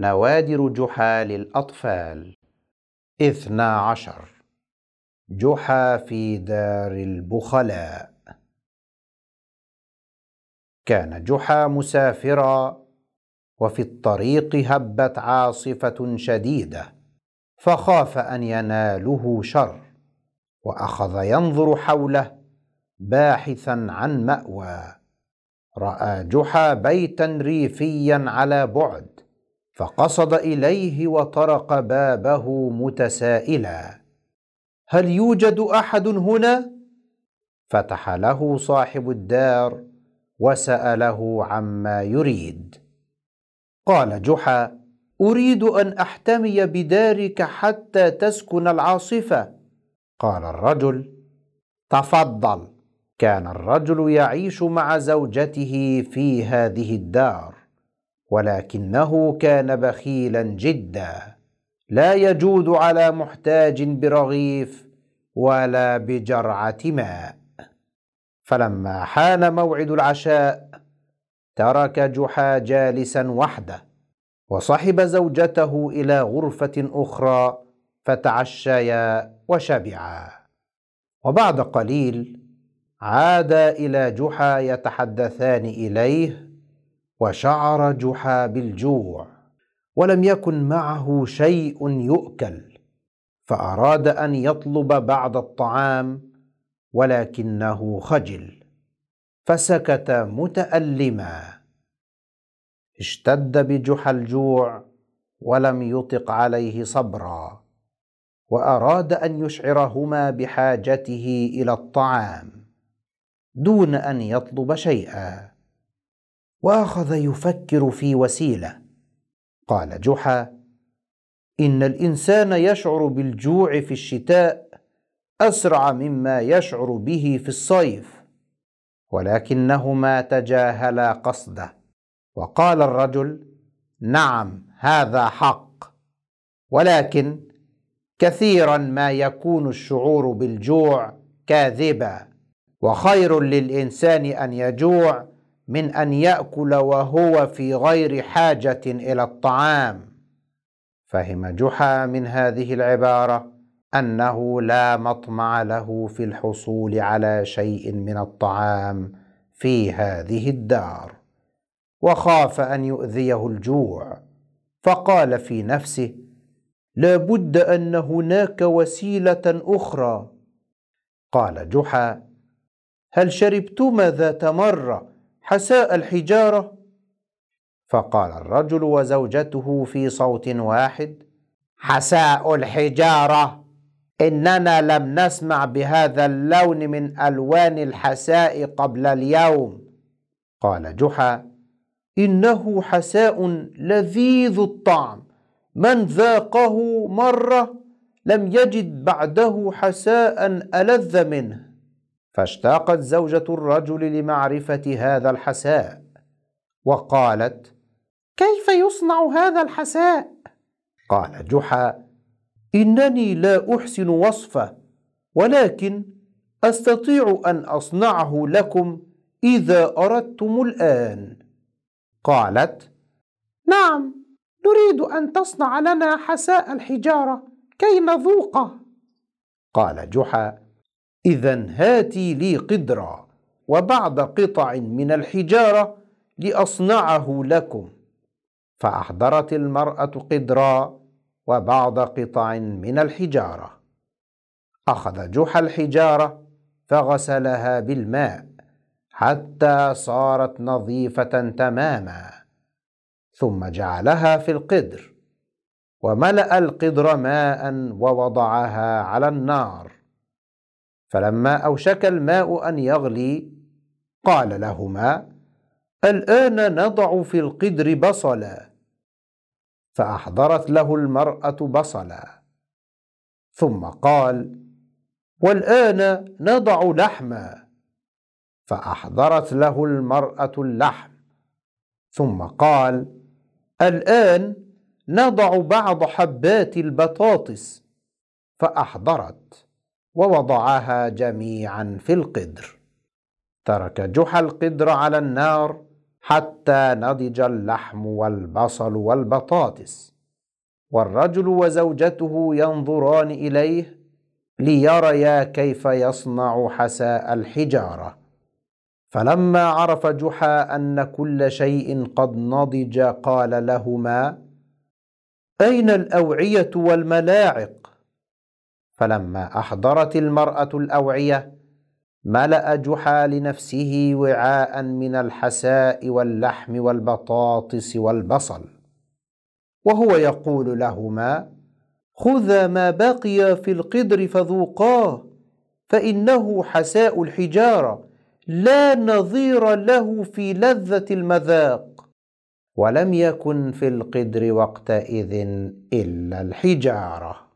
نوادر جحا للأطفال. اثنا عشر. جحا في دار البخلاء. كان جحا مسافرا وفي الطريق هبت عاصفة شديدة فخاف أن يناله شر وأخذ ينظر حوله باحثا عن مأوى. رأى جحا بيتا ريفيا على بعد فقصد إليه وطرق بابه متسائلا. هل يوجد أحد هنا؟ فتح له صاحب الدار وسأله عما يريد. قال جحا أريد أن أحتمي بدارك حتى تسكن العاصفة. قال الرجل تفضل. كان الرجل يعيش مع زوجته في هذه الدار. ولكنه كان بخيلا جدا. لا يجود على محتاج برغيف ولا بجرعة ماء. فلما حان موعد العشاء ترك جحا جالسا وحده وصحب زوجته إلى غرفة أخرى فتعشيا وشبعا. وبعد قليل عادا إلى جحا يتحدثان إليه وشعر جحا بالجوع ولم يكن معه شيء يؤكل فأراد أن يطلب بعض الطعام ولكنه خجل فسكت متألما. اشتد بجحا الجوع ولم يطق عليه صبرا وأراد أن يشعرهما بحاجته إلى الطعام دون أن يطلب شيئا. وأخذ يفكر في وسيلة. قال جحا إن الإنسان يشعر بالجوع في الشتاء أسرع مما يشعر به في الصيف ولكنهما تجاهلا قصده. وقال الرجل نعم هذا حق ولكن كثيرا ما يكون الشعور بالجوع كاذبا وخير للإنسان أن يجوع من أن يأكل وهو في غير حاجة إلى الطعام. فهم جحا من هذه العبارة أنه لا مطمع له في الحصول على شيء من الطعام في هذه الدار وخاف أن يؤذيه الجوع. فقال في نفسه لا بد أن هناك وسيلة أخرى. قال جحا هل شربتما ذات مرة حساء الحجارة. فقال الرجل وزوجته في صوت واحد حساء الحجارة إننا لم نسمع بهذا اللون من ألوان الحساء قبل اليوم. قال جحا إنه حساء لذيذ الطعم من ذاقه مرة لم يجد بعده حساء ألذ منه. فاشتاقت زوجة الرجل لمعرفة هذا الحساء وقالت كيف يصنع هذا الحساء؟ قال جحا إنني لا أحسن وصفه ولكن أستطيع أن أصنعه لكم إذا أردتم الآن. قالت نعم نريد أن تصنع لنا حساء الحجارة كي نذوقه. قال جحا اذا هاتي لي قدرا وبعض قطع من الحجارة لأصنعه لكم. فأحضرت المرأة قدرا وبعض قطع من الحجارة. أخذ جحا الحجارة فغسلها بالماء حتى صارت نظيفة تماما. ثم جعلها في القدر وملأ القدر ماء ووضعها على النار. فلما أوشك الماء أن يغلي قال لهما الآن نضع في القدر بصلا. فأحضرت له المرأة بصلا. ثم قال والآن نضع لحما. فأحضرت له المرأة اللحم. ثم قال الآن نضع بعض حبات البطاطس. فأحضرت. ووضعها جميعا في القدر. ترك جحا القدر على النار حتى نضج اللحم والبصل والبطاطس. والرجل وزوجته ينظران إليه ليريا كيف يصنع حساء الحجارة. فلما عرف جحا أن كل شيء قد نضج قال لهما أين الأوعية والملاعق؟ فلما أحضرت المرأة الأوعية ملأ جحا لنفسه وعاء من الحساء واللحم والبطاطس والبصل. وهو يقول لهما خذا ما بقي في القدر فذوقاه فإنه حساء الحجارة لا نظير له في لذة المذاق. ولم يكن في القدر وقتئذ إلا الحجارة.